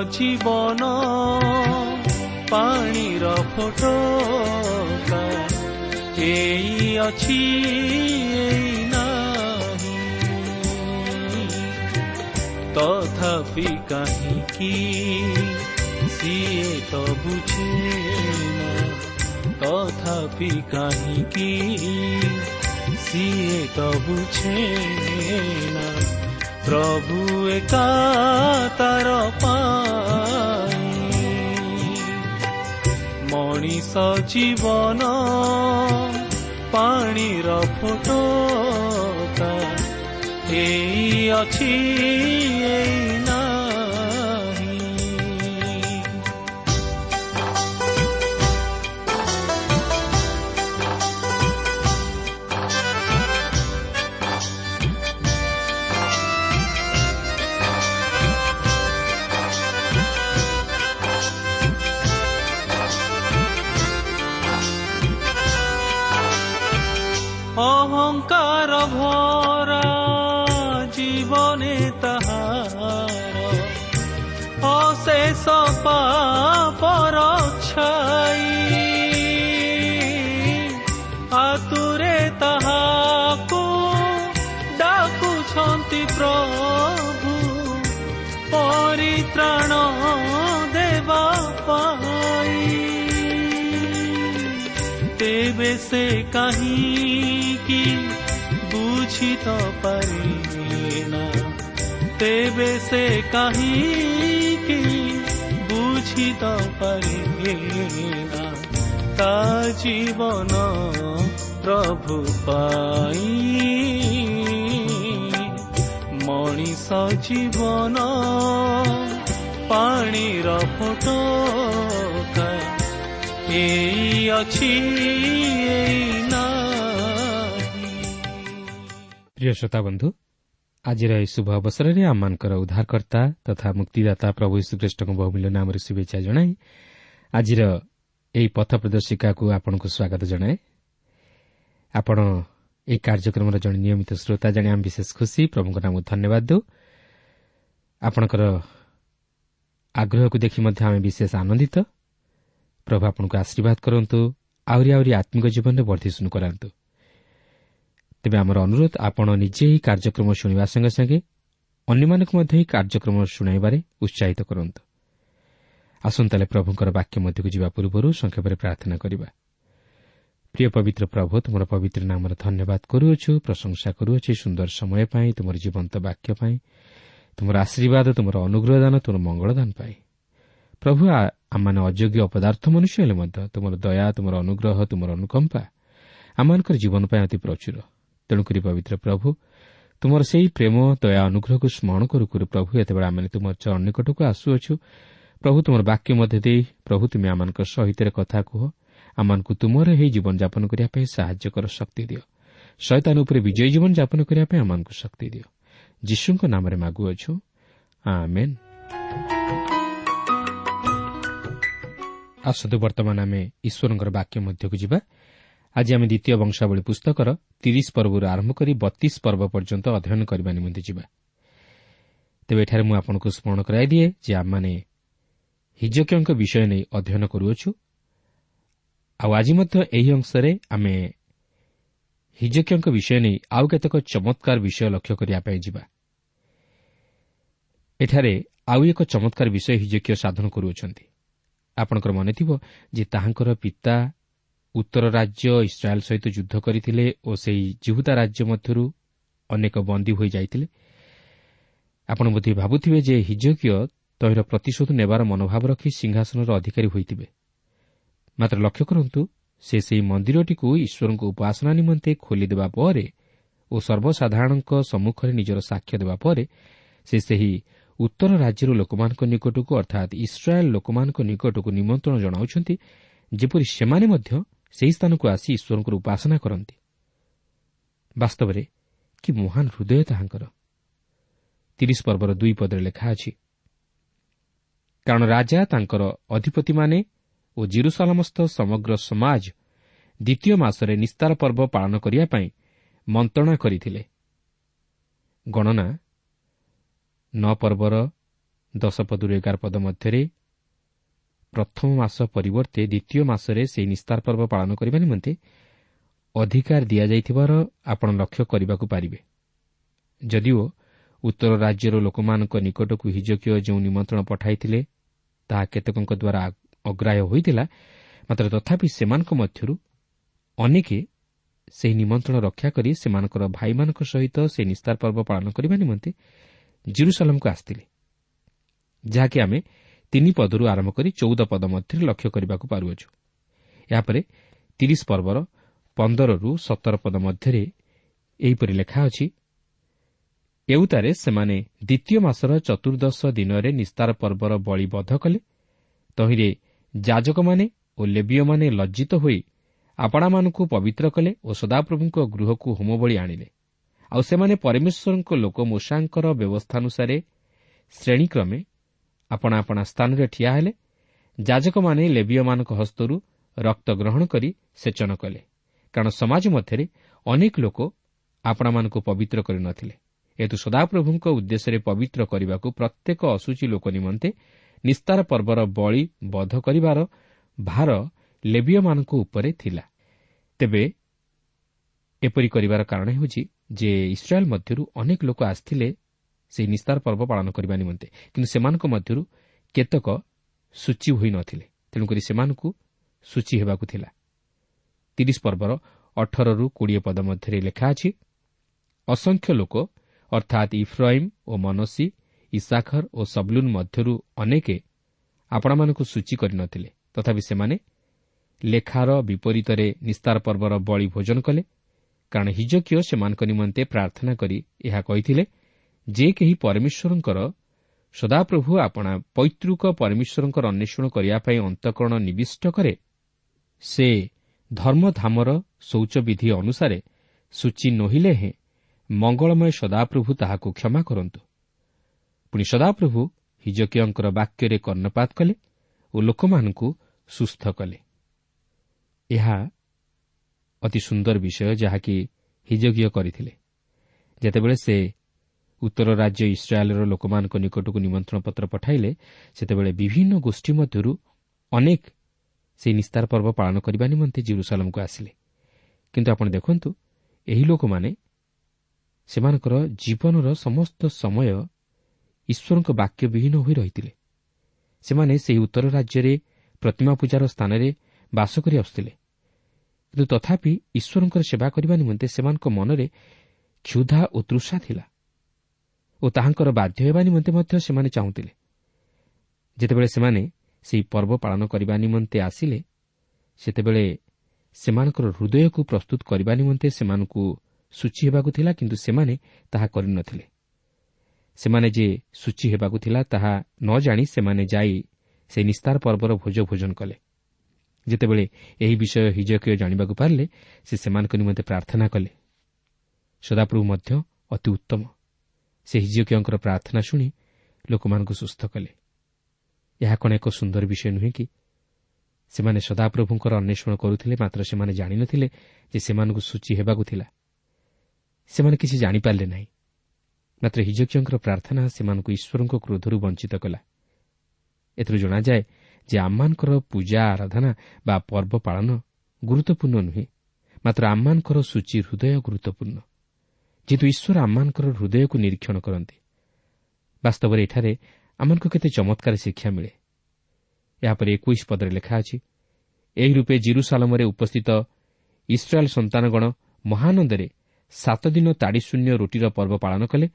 ମଣିଷ ଜୀବନ ପାଣିର ଫୋଟ ଏଇ ଅଛି ଏଇ ନାହିଁ ତଥାପି କାହିଁକି ସିଏ ତ ବୁଝେ ତଥାପି କାହିଁକି ସିଏ ତ ବୁଝେ ନା ପ୍ରଭୁ ଏକା ତାର ମଣିଷ ଜୀବନ ପାଣିର ଫୋଟ ଏଇ ଅଛି ଏଇ ତେବେ ସେ କାହିଁକି ବୁଝିତ ପାରିନା ତେବେ ସେ କାହିଁକି ବୁଝିତ ପାରିନା ତା ଜୀବନ ପ୍ରଭୁ ପାଇଁ ମଣିଷ ଜୀବନ ପାଣିର ଫଟୋ ଆଜିର ଏହି ଶୁଭ ଅବସରରେ ଆମମାନଙ୍କର ଉଦ୍ଧାରକର୍ତ୍ତା ତଥା ମୁକ୍ତିଦାତା ପ୍ରଭୁ ଶ୍ରୀକୃଷ୍ଣଙ୍କ ବହୁମୂଲ୍ୟ ନାମରେ ଶୁଭେଚ୍ଛା ଜଣାଇ ଆଜିର ଏହି ପଥ ପ୍ରଦର୍ଶିକାକୁ ଆପଣଙ୍କୁ ସ୍ୱାଗତ ଜଣାଏ। ଆପଣ ଏହି କାର୍ଯ୍ୟକ୍ରମର ଜଣେ ନିୟମିତ ଶ୍ରୋତା ଜାଣି ଆମେ ବିଶେଷ ଖୁସି ପ୍ରଭୁଙ୍କ ନାମକୁ ଧନ୍ୟବାଦ ଦେଉ। ଆପଣଙ୍କର ଆଗ୍ରହକୁ ଦେଖି ମଧ୍ୟ ଆମେ ବିଶେଷ ଆନନ୍ଦିତ। ପ୍ରଭୁ ଆପଣଙ୍କୁ ଆଶୀର୍ବାଦ କରନ୍ତୁ ଆହୁରି ଆହୁରି ଆତ୍ମିକ ଜୀବନରେ ବର୍ଦ୍ଧିଷ୍ଣୁ କରାନ୍ତୁ। ତେବେ ଆମର ଅନୁରୋଧ ଆପଣ ନିଜେ ଏହି କାର୍ଯ୍ୟକ୍ରମ ଶୁଣିବା ସଙ୍ଗେ ସଙ୍ଗେ ଅନ୍ୟମାନଙ୍କୁ ମଧ୍ୟ ଏହି କାର୍ଯ୍ୟକ୍ରମ ଶୁଣାଇବାରେ ଉତ୍ସାହିତ କରନ୍ତୁ। ଆସନ୍ତାଲେ ପ୍ରଭୁଙ୍କର ବାକ୍ୟ ମଧ୍ୟକୁ ଯିବା ପୂର୍ବରୁ ସଂକ୍ଷେପରେ ପ୍ରାର୍ଥନା କରିବା। ପ୍ରିୟ ପବିତ୍ର ପ୍ରଭୁ ତୁମର ପବିତ୍ର ନାମରେ ଧନ୍ୟବାଦ କରୁଅଛୁ ପ୍ରଶଂସା କରୁଅଛି ସୁନ୍ଦର ସମୟ ପାଇଁ ତୁମର ଜୀବନ୍ତ ବାକ୍ୟ ପାଇଁ ତୁମର ଆଶୀର୍ବାଦ ତୁମର ଅନୁଗ୍ରହ ଦାନ ତୁମର ମଙ୍ଗଳଦାନ ପାଇଁ। ପ୍ରଭୁ ଆମମାନେ ଅଯୋଗ୍ୟ ଅପଦାର୍ଥ ମନୁଷ୍ୟ ହେଲେ ମଧ୍ୟ ତୁମର ଦୟା ତୁମର ଅନୁଗ୍ରହ ତୁମର ଅନୁକମ୍ପା ଆମମାନଙ୍କର ଜୀବନ ପାଇଁ ଅତି ପ୍ରଚୁର। ତେଣୁକରି ପବିତ୍ର ପ୍ରଭୁ ତୁମର ସେହି ପ୍ରେମ ଦୟା ଅନୁଗ୍ରହକୁ ସ୍ମରଣ କରୁ କରୁ ପ୍ରଭୁ ଏତେବେଳେ ଆମେ ତୁମର ଚରଣ ନିକଟକୁ ଆସୁଅଛୁ। ପ୍ରଭୁ ତୁମର ବାକ୍ୟ ମଧ୍ୟ ଦେଇ ପ୍ରଭୁ ତୁମେ ଆମମାନଙ୍କ ସହିତ କଥା କୁହ। ଆମମାନଙ୍କୁ ତୁମର ଏହି ଜୀବନଯାପନ କରିବା ପାଇଁ ସାହାଯ୍ୟ କର ଶକ୍ତି ଦିଅ। ଶୈତାନ ଉପରେ ବିଜୟୀ ଜୀବନଯାପନ କରିବା ପାଇଁ ଆମମାନଙ୍କୁ ଶକ୍ତି ଦିଅ। ଯୀଶୁଙ୍କ ନାମରେ ମାଗୁଅଛୁ। ଆସନ୍ତୁ ବର୍ତ୍ତମାନ ଆମେ ଈଶ୍ୱରଙ୍କର ବାକ୍ୟ ମଧ୍ୟକୁ ଯିବା। ଆଜି ଆମେ ଦ୍ୱିତୀୟ ବଂଶାବଳୀ ପୁସ୍ତକର ତିରିଶ ପର୍ବରୁ ଆରମ୍ଭ କରି ବତିଶ ପର୍ବ ପର୍ଯ୍ୟନ୍ତ ଅଧ୍ୟୟନ କରିବା ନିମନ୍ତେ ଯିବା। ତେବେ ଏଠାରେ ମୁଁ ଆପଣଙ୍କୁ ସ୍ମରଣ କରାଇଦିଏ ଯେ ଆମମାନେ ହିଜକଙ୍କ ବିଷୟ ନେଇ ଅଧ୍ୟୟନ କରୁଅଛୁ। ଆଉ ଆଜି ମଧ୍ୟ ଏହି ଅଂଶରେ ଆମେ ହିଜକଙ୍କ ବିଷୟ ନେଇ ଆଉ କେତେକ ଚମତ୍କାର ବିଷୟ ଲକ୍ଷ୍ୟ କରିବା ପାଇଁ ଯିବା। ଏଠାରେ ଆଉ ଏକ ଚମତ୍କାର ବିଷୟ ହିଜକୀୟ ସାଧନ କରୁଅଛନ୍ତି। ଆପଣଙ୍କର ମନେଥିବ ଯେ ତାହାଙ୍କର ପିତା ଉତ୍ତର ରାଜ୍ୟ ଇସ୍ରାଏଲ୍ ସହିତ ଯୁଦ୍ଧ କରିଥିଲେ ଓ ସେହି ଜିହୁଦା ରାଜ୍ୟ ମଧ୍ୟରୁ ଅନେକ ବନ୍ଦୀ ହୋଇଯାଇଥିଲେ ଆପଣ ବୋଧେ ଭାବୁଥିବେ ଯେ ହିଜକୀୟ ତହିଁର ପ୍ରତିଶୋଧ ନେବାର ମନୋଭାବ ରଖି ସିଂହାସନର ଅଧିକାରୀ ହୋଇଥିବେ। ମାତ୍ର ଲକ୍ଷ୍ୟ କରନ୍ତୁ ସେ ସେହି ମନ୍ଦିରଟିକୁ ଈଶ୍ୱରଙ୍କ ଉପାସନା ନିମନ୍ତେ ଖୋଲିଦେବା ପରେ ଓ ସର୍ବସାଧାରଣଙ୍କ ସମ୍ମୁଖରେ ନିଜର ସାକ୍ଷ୍ୟ ଦେବା ପରେ ସେ ସେହି ଉତ୍ତର ରାଜ୍ୟର ଲୋକମାନଙ୍କ ନିକଟକୁ ଅର୍ଥାତ୍ ଇସ୍ରାଏଲ୍ ଲୋକମାନଙ୍କ ନିକଟକୁ ନିମନ୍ତ୍ରଣ ଜଣାଉଛନ୍ତି ଯେପରି ସେମାନେ ମଧ୍ୟ ସେହି ସ୍ଥାନକୁ ଆସି ଈଶ୍ୱରଙ୍କର ଉପାସନା କରନ୍ତି। ବାସ୍ତବରେ କି ମହାନ ହୃଦୟ ତାହାଙ୍କର। ତିରିଶ ପର୍ବର ଦୁଇ ପଦରେ ଲେଖା ଅଛି କାରଣ ରାଜା ତାଙ୍କର ଅଧିପତିମାନେ ଓ ଜିରୁସାଲାମସ୍ଥ ସମଗ୍ର ସମାଜ ଦ୍ୱିତୀୟ ମାସରେ ନିସ୍ତାର ପର୍ବ ପାଳନ କରିବା ପାଇଁ ମନ୍ତ୍ରଣା କରିଥିଲେ। ଗଣନା ନଅ ପର୍ବର ଦଶ ପଦରୁ ଏଗାର ପଦ ମଧ୍ୟରେ ପ୍ରଥମ ମାସ ପରିବର୍ତ୍ତେ ଦ୍ୱିତୀୟ ମାସରେ ସେହି ନିସ୍ତାର ପର୍ବ ପାଳନ କରିବା ନିମନ୍ତେ ଅଧିକାର ଦିଆଯାଇଥିବାର ଆପଣ ଲକ୍ଷ୍ୟ କରିବାକୁ ପାରିବେ। ଯଦିଓ ଉତ୍ତର ରାଜ୍ୟର ଲୋକମାନଙ୍କ ନିକଟକୁ ହିଜକୀୟ ଯେଉଁ ନିମନ୍ତ୍ରଣ ପଠାଇଥିଲେ ତାହା କେତେକଙ୍କ ଦ୍ୱାରା ଅଗ୍ରାହ୍ୟ ହୋଇଥିଲା ମାତ୍ର ତଥାପି ସେମାନଙ୍କ ମଧ୍ୟରୁ ଅନେକ ସେହି ନିମନ୍ତ୍ରଣ ରକ୍ଷା କରି ସେମାନଙ୍କର ଭାଇମାନଙ୍କ ସହିତ ସେହି ନିସ୍ତାର ପର୍ବ ପାଳନ କରିବା ନିମନ୍ତେ ଜିରୁସାଲମ୍କୁ ଆସିଥିଲେ ଯାହାକି ଆମେ ତିନି ପଦରୁ ଆରମ୍ଭ କରି ଚଉଦ ପଦ ମଧ୍ୟରେ ଲକ୍ଷ୍ୟ କରିବାକୁ ପାରୁଅଛୁ। ଏହାପରେ ତିରିଶ ପର୍ବର ପନ୍ଦରରୁ ସତର ପଦ ମଧ୍ୟରେ ଏହିପରି ଲେଖା ଅଛି ଏଉତାରେ ସେମାନେ ଦ୍ୱିତୀୟ ମାସର ଚତୁର୍ଦ୍ଦଶ ଦିନରେ ନିସ୍ତାର ପର୍ବର ବଳିବଦ୍ଧ କଲେ। ତହିଁରେ ଯାଜକମାନେ ଓ ଲେବିୟମାନେ ଲଜ୍ଜିତ ହୋଇ ଆପଣାମାନଙ୍କୁ ପବିତ୍ର କଲେ ଓ ସଦାପ୍ରଭୁଙ୍କ ଗୃହକୁ ହୋମବଳି ଆଣିଲେ। ଆଉ ସେମାନେ ପରମେଶ୍ୱରଙ୍କ ଲୋକ ମୂଷାଙ୍କର ବ୍ୟବସ୍ଥାନୁସାରେ ଶ୍ରେଣୀକ୍ରମେ ଆପଣା ଆପଣା ସ୍ଥାନରେ ଠିଆ ହେଲେ ଯାଜକମାନେ ଲେବିୟମାନଙ୍କ ହସ୍ତରୁ ରକ୍ତ ଗ୍ରହଣ କରି ସେଚନ କଲେ କାରଣ ସମାଜ ମଧ୍ୟରେ ଅନେକ ଲୋକ ଆପଣାମାନଙ୍କୁ ପବିତ୍ର କରିନଥିଲେ ଏହେତୁ ସଦାପ୍ରଭୁଙ୍କ ଉଦ୍ଦେଶ୍ୟରେ ପବିତ୍ର କରିବାକୁ ପ୍ରତ୍ୟେକ ଅସୁଚୀ ଲୋକ ନିମନ୍ତେ ନିସ୍ତାର ପର୍ବର ବଳି ବଧ କରିବାର ଭାର ଲେବିୟମାନଙ୍କ ଉପରେ ଥିଲା। ତେବେ ଏପରି କରିବାର କାରଣ ହେଉଛି ଯେ ଇସ୍ରାଏଲ୍ ମଧ୍ୟରୁ ଅନେକ ଲୋକ ଆସିଥିଲେ ସେହି ନିସ୍ତାର ପର୍ବ ପାଳନ କରିବା ନିମନ୍ତେ। କିନ୍ତୁ ସେମାନଙ୍କ ମଧ୍ୟରୁ କେତେକ ସୂଚୀ ହୋଇନଥିଲେ ତେଣୁକରି ସେମାନଙ୍କୁ ସୂଚୀ ହେବାକୁ ଥିଲା। ତିରିଶ ପର୍ବର ଅଠରରୁ କୋଡ଼ିଏ ପଦ ମଧ୍ୟରେ ଲେଖା ଅଛି ଅସଂଖ୍ୟ ଲୋକ ଅର୍ଥାତ୍ ଇଫ୍ରାଇମ୍ ଓ ମନସି ଇସାଖର ଓ ସବଲୁନ୍ ମଧ୍ୟରୁ ଅନେକ ଆପଣମାନଙ୍କୁ ସୂଚୀ କରିନଥିଲେ ତଥାପି ସେମାନେ ଲେଖାର ବିପରୀତରେ ନିସ୍ତାର ପର୍ବର ବଳି ଭୋଜନ କଲେ କାରଣ ହିଜକୀୟ ସେମାନଙ୍କ ନିମନ୍ତେ ପ୍ରାର୍ଥନା କରି ଏହା କହିଥିଲେ ଯେ କେହି ପରମେଶ୍ୱରଙ୍କର ସଦାପ୍ରଭୁ ଆପଣା ପୈତୃକ ପରମେଶ୍ୱରଙ୍କର ଅନ୍ୱେଷଣ କରିବା ପାଇଁ ଅନ୍ତଃକରଣ ନିବିଷ୍ଟ କରେ ସେ ଧର୍ମଧାମର ଶୌଚବିଧି ଅନୁସାରେ ସୂଚୀ ନୋହିଲେ ହେଁ ମଙ୍ଗଳମୟ ସଦାପ୍ରଭୁ ତାହାକୁ କ୍ଷମା କରନ୍ତୁ ପୁଣି ସଦାପ୍ରଭୁ ହିଜକୀୟଙ୍କର ବାକ୍ୟରେ କର୍ଣ୍ଣପାତ କଲେ ଓ ଲୋକମାନଙ୍କୁ ସୁସ୍ଥ କଲେ। ଏହା ଅତି ସୁନ୍ଦର ବିଷୟ ଯାହାକି ହିଜକୀୟ କରିଥିଲେ। ଯେତେବେଳେ ସେ ଉତ୍ତର ରାଜ୍ୟ ଇସ୍ରାଏଲ୍ର ଲୋକମାନଙ୍କ ନିକଟକୁ ନିମନ୍ତ୍ରଣ ପତ୍ର ପଠାଇଲେ ସେତେବେଳେ ବିଭିନ୍ନ ଗୋଷ୍ଠୀ ମଧ୍ୟରୁ ଅନେକ ସେହି ନିସ୍ତାର ପର୍ବ ପାଳନ କରିବା ନିମନ୍ତେ ଜିରୁସାଲମ୍କୁ ଆସିଲେ। କିନ୍ତୁ ଆପଣ ଦେଖନ୍ତୁ ଏହି ଲୋକମାନେ ସେମାନଙ୍କର ଜୀବନର ସମସ୍ତ ସମୟ ଈଶ୍ୱରଙ୍କ ବାକ୍ୟ ବିହୀନ ହୋଇ ରହିଥିଲେ। ସେମାନେ ସେହି ଉତ୍ତର ରାଜ୍ୟରେ ପ୍ରତିମା ପୂଜାର ସ୍ଥାନରେ ବାସ କରି ଆସୁଥିଲେ। କିନ୍ତୁ ତଥାପି ଈଶ୍ୱରଙ୍କର ସେବା କରିବା ନିମନ୍ତେ ସେମାନଙ୍କ ମନରେ କ୍ଷୁଧା ଓ ତୃଷା ଥିଲା ଓ ତାହାଙ୍କର ବାଧ୍ୟ ହେବା ନିମନ୍ତେ ମଧ୍ୟ ସେମାନେ ଚାହୁଁଥିଲେ। ଯେତେବେଳେ ସେମାନେ ସେହି ପର୍ବ ପାଳନ କରିବା ନିମନ୍ତେ ଆସିଲେ ସେତେବେଳେ ସେମାନଙ୍କର ହୃଦୟକୁ ପ୍ରସ୍ତୁତ କରିବା ନିମନ୍ତେ ସେମାନଙ୍କୁ ସୂଚୀ ହେବାକୁ ଥିଲା କିନ୍ତୁ ସେମାନେ ତାହା କରିନଥିଲେ। ସେମାନେ ଯେ ସୂଚୀ ହେବାକୁ ଥିଲା ତାହା ନ ଜାଣି ସେମାନେ ଯାଇ ସେହି ନିସ୍ତାର ପର୍ବର ଭୋଜ ଭୋଜନ କଲେ। ଯେତେବେଳେ ଏହି ବିଷୟ ହିଜକୀୟ ଜାଣିବାକୁ ପାରିଲେ ସେ ସେମାନଙ୍କ ନିମନ୍ତେ ପ୍ରାର୍ଥନା କଲେ। ସଦାପ୍ରଭୁ ମଧ୍ୟ ଅତି ଉତ୍ତମ। ସେ ହିଜକୀୟଙ୍କର ପ୍ରାର୍ଥନା ଶୁଣି ଲୋକମାନଙ୍କୁ ସୁସ୍ଥ କଲେ। ଏହା କ'ଣ ଏକ ସୁନ୍ଦର ବିଷୟ ନୁହେଁ କି? ସେମାନେ ସଦାପ୍ରଭୁଙ୍କର ଅନ୍ୱେଷଣ କରୁଥିଲେ ମାତ୍ର ସେମାନେ ଜାଣିନଥିଲେ ଯେ ସେମାନଙ୍କୁ ସୂଚୀ ହେବାକୁ ଥିଲା। ସେମାନେ କିଛି ଜାଣିପାରିଲେ ନାହିଁ। ମାତ୍ର ହିଜକୀୟଙ୍କର ପ୍ରାର୍ଥନା ସେମାନଙ୍କୁ ଈଶ୍ୱରଙ୍କ କ୍ରୋଧରୁ ବଞ୍ଚିତ କଲା। ଏଥିରୁ ଜଣାଯାଏ ଯେ ଆମମାନଙ୍କର ପୂଜା ଆରାଧନା ବା ପର୍ବ ପାଳନ ଗୁରୁତ୍ୱପୂର୍ଣ୍ଣ ନୁହେଁ ମାତ୍ର ଆମମାନଙ୍କର ସୂଚୀ ହୃଦୟ ଗୁରୁତ୍ୱପୂର୍ଣ୍ଣ। ଯେହେତୁ ଈଶ୍ୱର ଆମମାନଙ୍କର ହୃଦୟକୁ ନିରୀକ୍ଷଣ କରନ୍ତି ବାସ୍ତବରେ ଏଠାରେ ଆମମାନଙ୍କୁ କେତେ ଚମତ୍କାର ଶିକ୍ଷା ମିଳେ। ଏହାପରେ ଏକୋଇଶ ପଦରେ ଲେଖା ଅଛି ଏହି ରୂପେ ଜିରୁସାଲମରେ ଉପସ୍ଥିତ ଇସ୍ରାଏଲ୍ ସନ୍ତାନଗଣ ମହାନନ୍ଦରେ ସାତ ଦିନ ତାଡ଼ିଶୂନ୍ୟ ରୁଟିର ପର୍ବ ପାଳନ କଲେ।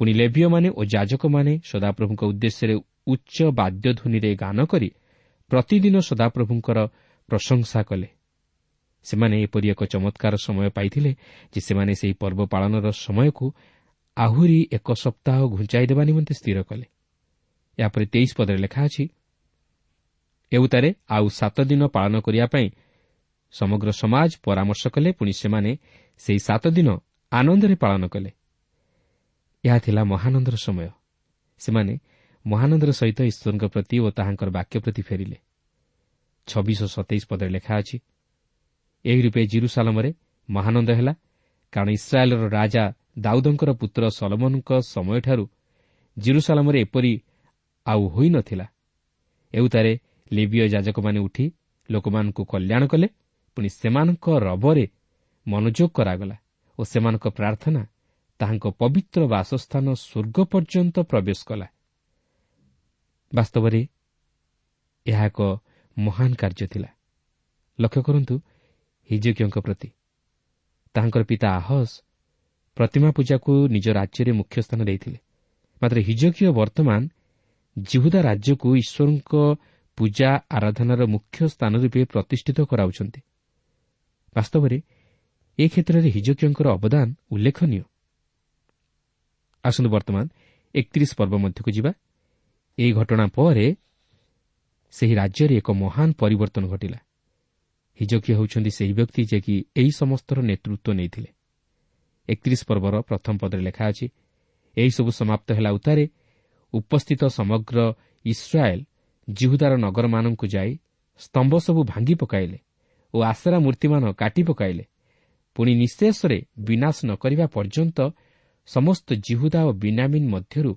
ପୁଣି ଲେଭିୟମାନେ ଓ ଯାଜକମାନେ ସଦାପ୍ରଭୁଙ୍କ ଉଦ୍ଦେଶ୍ୟରେ ଉଚ୍ଚ ବାଦ୍ୟଧ୍ୱନିରେ ଗାନ କରି ପ୍ରତିଦିନ ସଦାପ୍ରଭୁଙ୍କର ପ୍ରଶଂସା କଲେ। ସେମାନେ ଏପରି ଏକ ଚମତ୍କାର ସମୟ ପାଇଥିଲେ ଯେ ସେମାନେ ସେହି ପର୍ବ ପାଳନର ସମୟକୁ ଆହୁରି ଏକ ସପ୍ତାହ ଘୁଞ୍ଚାଇ ଦେବା ନିମନ୍ତେ ସ୍ଥିର କଲେ। ଏହାପରେ ତେଇଶ ପଦରେ ଲେଖା ଅଛି ଏଉତାରେ ଆଉ ସାତ ଦିନ ପାଳନ କରିବା ପାଇଁ ସମଗ୍ର ସମାଜ ପରାମର୍ଶ କଲେ ପୁଣି ସେମାନେ ସେହି ସାତ ଦିନ ଆନନ୍ଦରେ ପାଳନ କଲେ। ଏହା ଥିଲା ମହାନନ୍ଦର ସମୟ। ସେମାନେ ମହାନନ୍ଦର ସହିତ ଈଶ୍ୱରଙ୍କ ପ୍ରତି ଓ ତାହାଙ୍କର ବାକ୍ୟ ପ୍ରତି ଫେରିଲେ। ଛବିଶ ସତେଇଶ ପଦରେ ଲେଖା ଅଛି ଏହି ରୂପେ ଜିରୁସାଲମରେ ମହାନନ୍ଦ ହେଲା କାରଣ ଇସ୍ରାଏଲ୍ର ରାଜା ଦାଉଦଙ୍କର ପୁତ୍ର ସଲମନଙ୍କ ସମୟଠାରୁ ଜିରୁସାଲମରେ ଏପରି ଆଉ ହୋଇନଥିଲା ଏଉତାରେ ଲିବିୟ ଯାଜକମାନେ ଉଠି ଲୋକମାନଙ୍କୁ କଲ୍ୟାଣ କଲେ ପୁଣି ସେମାନଙ୍କ ରବରେ ମନୋଯୋଗ କରାଗଲା ଓ ସେମାନଙ୍କ ପ୍ରାର୍ଥନା ତାହାଙ୍କ ପବିତ୍ର ବାସସ୍ଥାନ ସ୍ୱର୍ଗ ପର୍ଯ୍ୟନ୍ତ ପ୍ରବେଶ କଲା। ବାସ୍ତବରେ ଏହା ଏକ ମହାନ କାର୍ଯ୍ୟ ଥିଲା। ଲକ୍ଷ୍ୟ କରନ୍ତୁ ହିଜକିୟଙ୍କ ପ୍ରତି। ତାହାଙ୍କର ପିତା ଆହସ ପ୍ରତିମା ପୂଜାକୁ ନିଜ ରାଜ୍ୟରେ ମୁଖ୍ୟ ସ୍ଥାନ ଦେଇଥିଲେ। ମାତ୍ର ହିଜକୀୟ ବର୍ତ୍ତମାନ ଜିହୁଦା ରାଜ୍ୟକୁ ଈଶ୍ୱରଙ୍କ ପୂଜା ଆରାଧନାର ମୁଖ୍ୟ ସ୍ଥାନ ରୂପେ ପ୍ରତିଷ୍ଠିତ କରାଉଛନ୍ତି। ବାସ୍ତବରେ ଏ କ୍ଷେତ୍ରରେ ହିଜକୀୟଙ୍କର ଅବଦାନ ଉଲ୍ଲେଖନୀୟ। ଆସନ୍ତୁ ବର୍ତ୍ତମାନ ଏକତିରିଶ ପର୍ବ ମଧ୍ୟକୁ ଯିବା। ଏହି ଘଟଣା ପରେ ସେହି ରାଜ୍ୟରେ ଏକ ମହାନ ପରିବର୍ତ୍ତନ ଘଟିଲା। ହିଜକୀୟ ହେଉଛନ୍ତି ସେହି ବ୍ୟକ୍ତି ଯିଏକି ଏହି ସମସ୍ତର ନେତୃତ୍ୱ ନେଇଥିଲେ। ଏକତିରିଶ ପର୍ବର ପ୍ରଥମ ପଦରେ ଲେଖା ଅଛି ଏହିସବୁ ସମାପ୍ତ ହେଲା ଉତ୍ତାରେ ଉପସ୍ଥିତ ସମଗ୍ର ଇସ୍ରାଏଲ୍ ଜିହୁଦାର ନଗରମାନଙ୍କୁ ଯାଇ ସ୍ତମ୍ଭ ସବୁ ଭାଙ୍ଗି ପକାଇଲେ ଓ ଆଶରା ମୂର୍ତ୍ତିମାନ କାଟି ପକାଇଲେ। ପୁଣି ନିଶେଷରେ ବିନାଶ ନ କରିବା ପର୍ଯ୍ୟନ୍ତ ସମସ୍ତ ଜିହୁଦା ଓ ବିନାମିନ୍ ମଧ୍ୟରୁ